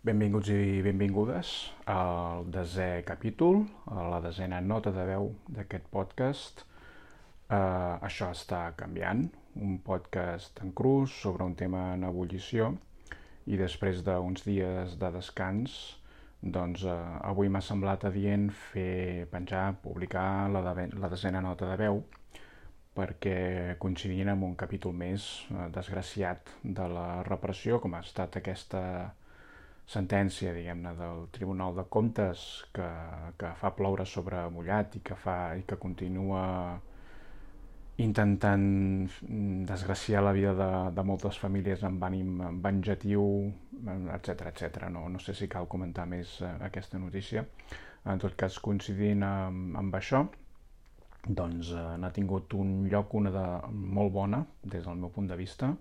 Benvinguts i benvingudes al desè capítol, a la desena nota de veu d'aquest podcast. Uh, això està canviant, un podcast en crus sobre un tema en ebullició i després d'uns dies de descans, doncs uh, avui m'ha semblat adient fer penjar, publicar la, de, la desena nota de veu perquè coincidint amb un capítol més uh, desgraciat de la repressió, com ha estat aquesta sentència, diguem-ne, del Tribunal de Comptes que, que fa ploure sobre mullat i que, fa, i que continua intentant desgraciar la vida de, de moltes famílies amb ànim venjatiu, etc etc. No, no sé si cal comentar més eh, aquesta notícia. En tot cas, coincidint amb, amb això, doncs eh, n'ha tingut un lloc una de molt bona, des del meu punt de vista,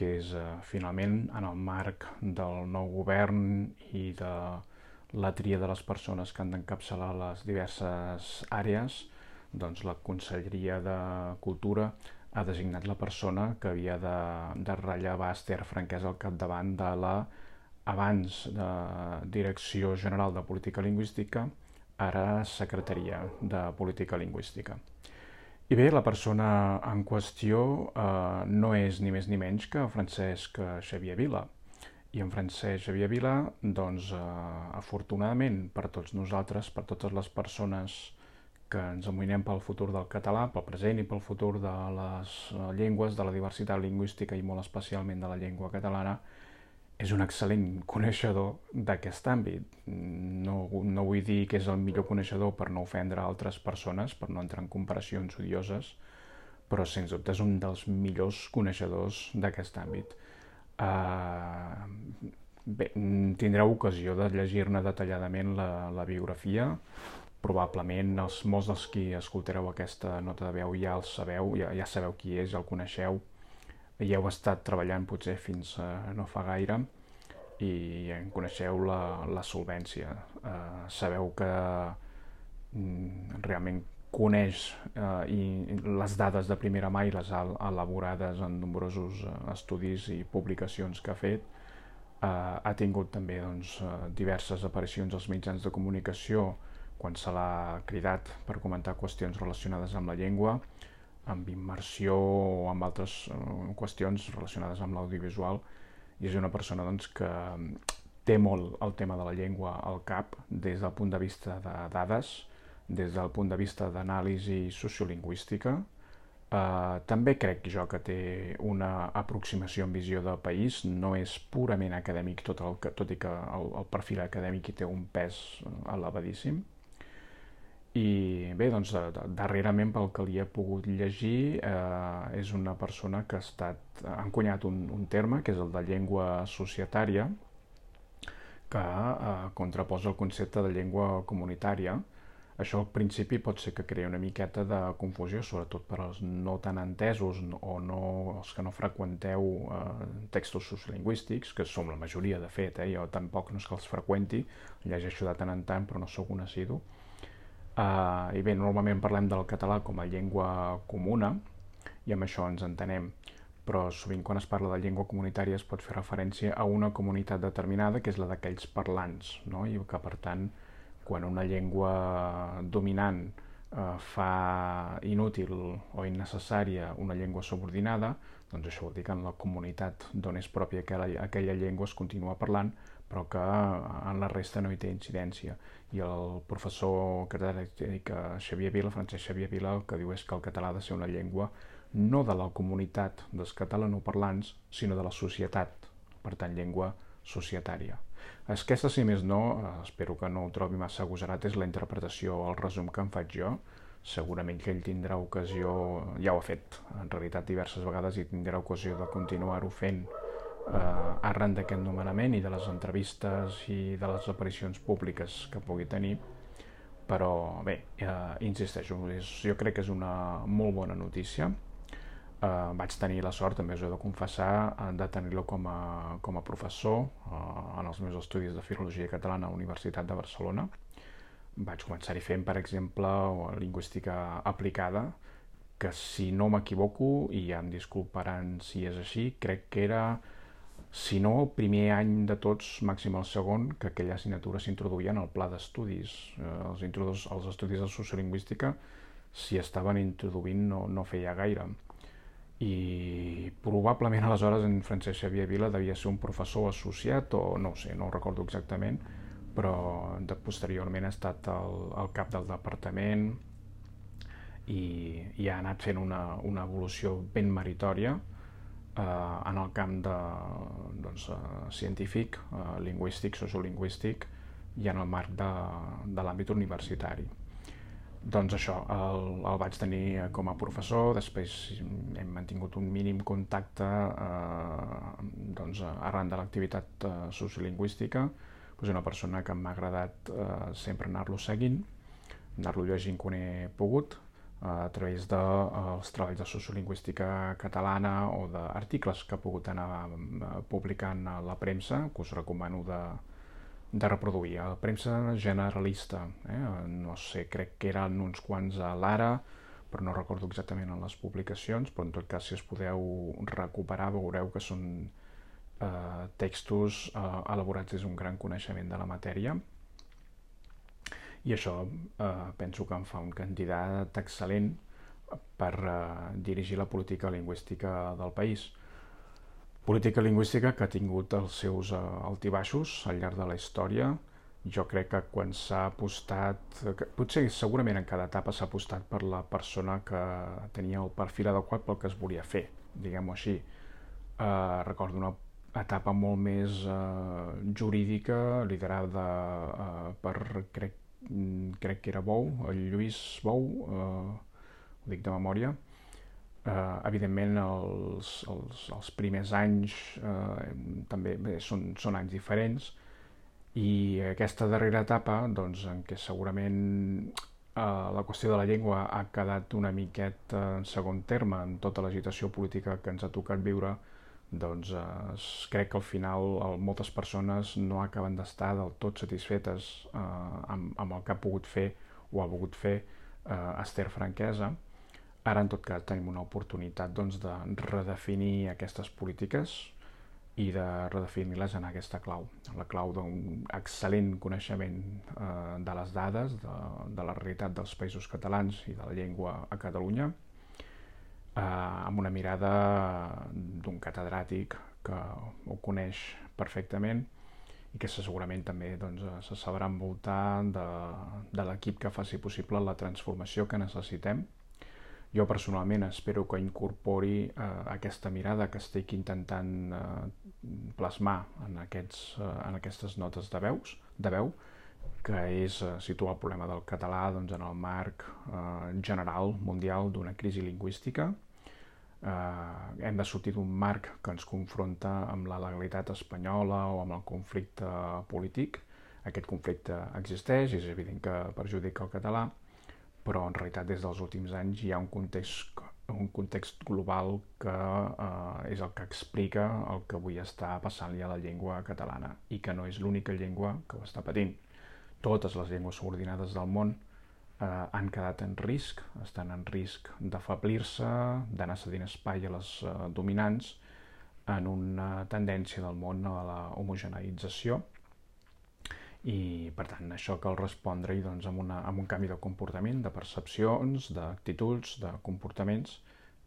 que és eh, finalment en el marc del nou govern i de la tria de les persones que han d'encapçalar les diverses àrees, doncs la Conselleria de Cultura ha designat la persona que havia de, de rellevar Esther Franquès al capdavant de la abans de Direcció General de Política Lingüística, ara Secretaria de Política Lingüística. I bé, la persona en qüestió eh, no és ni més ni menys que Francesc Xavier Vila. I en Francesc Xavier Vila, doncs, eh, afortunadament per tots nosaltres, per totes les persones que ens amoïnem pel futur del català, pel present i pel futur de les eh, llengües, de la diversitat lingüística i molt especialment de la llengua catalana, és un excel·lent coneixedor d'aquest àmbit. No, no vull dir que és el millor coneixedor per no ofendre altres persones, per no entrar en comparacions odioses, però sens dubte és un dels millors coneixedors d'aquest àmbit. Uh, bé, tindreu ocasió de llegir-ne detalladament la, la biografia, probablement els, molts dels qui escoltareu aquesta nota de veu ja el sabeu, ja, ja sabeu qui és, ja el coneixeu, hi heu estat treballant potser fins uh, no fa gaire i en coneixeu la, la solvència. Uh, sabeu que mm, realment coneix uh, i les dades de primera mà i les ha elaborades en nombrosos uh, estudis i publicacions que ha fet. Uh, ha tingut també doncs, uh, diverses aparicions als mitjans de comunicació quan se l'ha cridat per comentar qüestions relacionades amb la llengua, amb immersió o amb altres uh, qüestions relacionades amb l'audiovisual i és una persona doncs, que té molt el tema de la llengua al cap des del punt de vista de dades, des del punt de vista d'anàlisi sociolingüística. Uh, també crec jo que té una aproximació en visió de país, no és purament acadèmic, tot, el que, tot i que el, el perfil acadèmic hi té un pes elevadíssim i bé, doncs, darrerament pel que li he pogut llegir eh, és una persona que ha estat, ha encunyat un, un terme que és el de llengua societària que eh, contraposa el concepte de llengua comunitària. Això al principi pot ser que crea una miqueta de confusió, sobretot per als no tan entesos o no, els que no freqüenteu eh, textos sociolingüístics, que som la majoria de fet, eh, jo tampoc no és que els freqüenti, llegeixo de tant en tant però no sóc un assidu, Uh, I bé, normalment parlem del català com a llengua comuna i amb això ens entenem, però sovint quan es parla de llengua comunitària es pot fer referència a una comunitat determinada que és la d'aquells parlants, no? i que per tant quan una llengua dominant eh, fa inútil o innecessària una llengua subordinada, doncs això vol dir que en la comunitat d'on és pròpia aquella, aquella llengua es continua parlant, però que en la resta no hi té incidència. I el professor catedràtic Xavier Vila, Francesc Xavier Vila, el que diu és que el català ha de ser una llengua no de la comunitat dels catalanoparlants, sinó de la societat, per tant, llengua societària. Aquesta, si més no, espero que no ho trobi massa agosarat, és la interpretació, el resum que em faig jo. Segurament que ell tindrà ocasió, ja ho ha fet en realitat diverses vegades i tindrà ocasió de continuar-ho fent eh, arran d'aquest nomenament i de les entrevistes i de les aparicions públiques que pugui tenir però bé, eh, insisteixo, és, jo crec que és una molt bona notícia eh, vaig tenir la sort, també us he de confessar, de tenir-lo com, a, com a professor eh, en els meus estudis de Filologia Catalana a la Universitat de Barcelona. Vaig començar-hi fent, per exemple, lingüística aplicada, que si no m'equivoco, i ja em disculparan si és així, crec que era si no el primer any de tots, màxim el segon, que aquella assignatura s'introduïa en el pla d'estudis. Eh, els, els estudis de sociolingüística si estaven introduint no, no feia gaire. I probablement aleshores en Francesc Xavier Vila devia ser un professor associat o no sé, no ho recordo exactament, però de, posteriorment ha estat el, el cap del departament i, i ha anat fent una, una evolució ben meritòria eh, en el camp de, doncs, eh, científic, eh, lingüístic, sociolingüístic i en el marc de, de l'àmbit universitari. Doncs això, el, el vaig tenir com a professor, després hem mantingut un mínim contacte eh, doncs, arran de l'activitat eh, sociolingüística, és una persona que m'ha agradat eh, sempre anar-lo seguint, anar-lo llegint quan he pogut, a través dels de, treballs de sociolingüística catalana o d'articles que ha pogut anar eh, publicant a la premsa, que us recomano de, de reproduir. A la premsa generalista, eh? no sé, crec que eren uns quants a l'Ara, però no recordo exactament en les publicacions, però en tot cas si es podeu recuperar veureu que són eh, textos eh, elaborats des d'un gran coneixement de la matèria i això eh, penso que em fa un candidat excel·lent per eh, dirigir la política lingüística del país. Política lingüística que ha tingut els seus eh, altibaixos al llarg de la història. Jo crec que quan s'ha apostat, que potser segurament en cada etapa s'ha apostat per la persona que tenia el perfil adequat pel que es volia fer, diguem-ho així. Eh, recordo una etapa molt més eh, jurídica, liderada eh, per, crec crec que era Bou, el Lluís Bou, eh, ho dic de memòria. Eh, evidentment, els, els, els primers anys eh, també bé, són, són anys diferents i aquesta darrera etapa, doncs, en què segurament eh, la qüestió de la llengua ha quedat una miqueta en segon terme en tota l'agitació política que ens ha tocat viure, doncs eh, crec que al final el, moltes persones no acaben d'estar del tot satisfetes eh, amb, amb el que ha pogut fer o ha volgut fer eh, Esther Franquesa. Ara, en tot cas, tenim una oportunitat doncs, de redefinir aquestes polítiques i de redefinir-les en aquesta clau, la clau d'un excel·lent coneixement eh, de les dades, de, de la realitat dels països catalans i de la llengua a Catalunya, eh, amb una mirada d'un catedràtic que ho coneix perfectament i que segurament també doncs, se sabrà envoltar de, de l'equip que faci possible la transformació que necessitem. Jo personalment espero que incorpori eh, aquesta mirada que estic intentant eh, plasmar en, aquests, eh, en aquestes notes de veus, de veu, que és eh, situar el problema del català doncs, en el marc eh, general mundial d'una crisi lingüística. Eh, hem de sortir d'un marc que ens confronta amb la legalitat espanyola o amb el conflicte polític. Aquest conflicte existeix, és evident que perjudica el català, però en realitat des dels últims anys hi ha un context, un context global que eh, és el que explica el que avui està passant-li a la llengua catalana i que no és l'única llengua que ho està patint totes les llengües subordinades del món eh, han quedat en risc, estan en risc d'afablir-se, d'anar cedint espai a les eh, dominants en una tendència del món a la homogeneïtzació i per tant això cal respondre-hi doncs, amb, una, amb un canvi de comportament, de percepcions, d'actituds, de comportaments.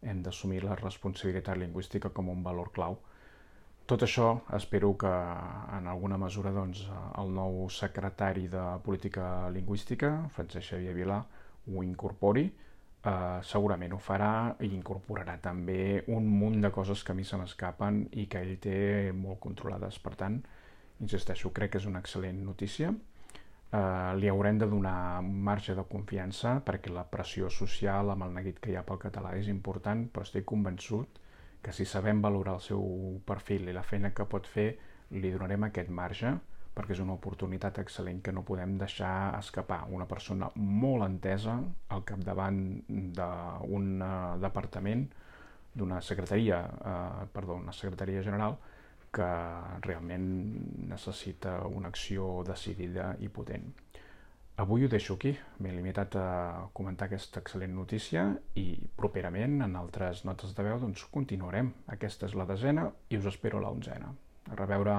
Hem d'assumir la responsabilitat lingüística com un valor clau tot això espero que en alguna mesura doncs, el nou secretari de Política Lingüística, Francesc Xavier Vilà, ho incorpori. Eh, segurament ho farà i incorporarà també un munt de coses que a mi se m'escapen i que ell té molt controlades. Per tant, insisteixo, crec que és una excel·lent notícia. Eh, li haurem de donar marge de confiança perquè la pressió social amb el neguit que hi ha pel català és important, però estic convençut que si sabem valorar el seu perfil i la feina que pot fer, li donarem aquest marge perquè és una oportunitat excel·lent que no podem deixar escapar. Una persona molt entesa al capdavant d'un departament, d'una secretaria, eh, perdó, una secretaria general, que realment necessita una acció decidida i potent. Avui ho deixo aquí. M'he limitat a comentar aquesta excel·lent notícia i properament en altres notes de veu doncs continuarem. Aquesta és la desena i us espero a la onzena. A reveure.